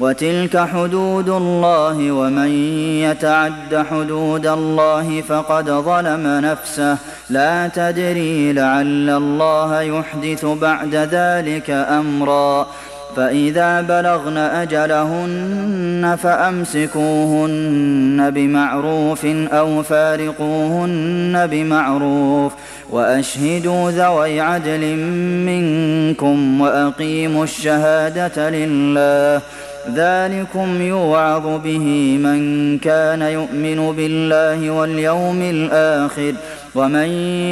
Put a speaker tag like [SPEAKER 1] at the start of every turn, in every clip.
[SPEAKER 1] وتلك حدود الله ومن يتعد حدود الله فقد ظلم نفسه لا تدري لعل الله يحدث بعد ذلك أمرا فإذا بلغن أجلهن فأمسكوهن بمعروف أو فارقوهن بمعروف وأشهدوا ذوي عدل منكم وأقيموا الشهادة لله ذلكم يوعظ به من كان يؤمن بالله واليوم الآخر ومن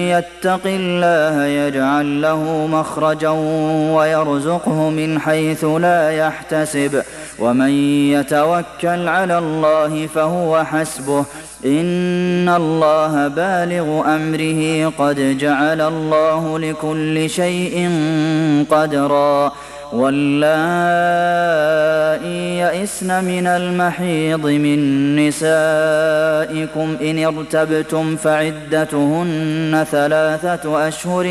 [SPEAKER 1] يتق الله يجعل له مخرجا ويرزقه من حيث لا يحتسب ومن يتوكل على الله فهو حسبه ان الله بالغ امره قد جعل الله لكل شيء قدرا واللائي يئسن من المحيض من نسائكم إن ارتبتم فعدتهن ثلاثة أشهر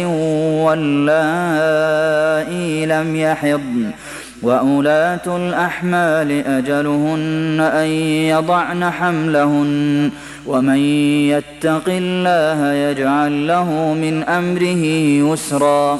[SPEAKER 1] واللائي لم يحضن وأولاة الأحمال أجلهن أن يضعن حملهن ومن يتق الله يجعل له من أمره يسرا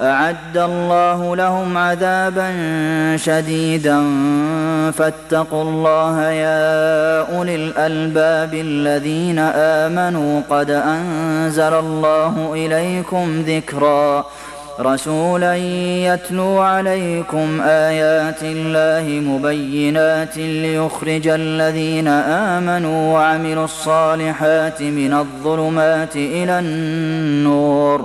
[SPEAKER 1] أعد الله لهم عذابا شديدا فاتقوا الله يا أولي الألباب الذين آمنوا قد أنزل الله إليكم ذكرا رسولا يتلو عليكم آيات الله مبينات ليخرج الذين آمنوا وعملوا الصالحات من الظلمات إلى النور ۖ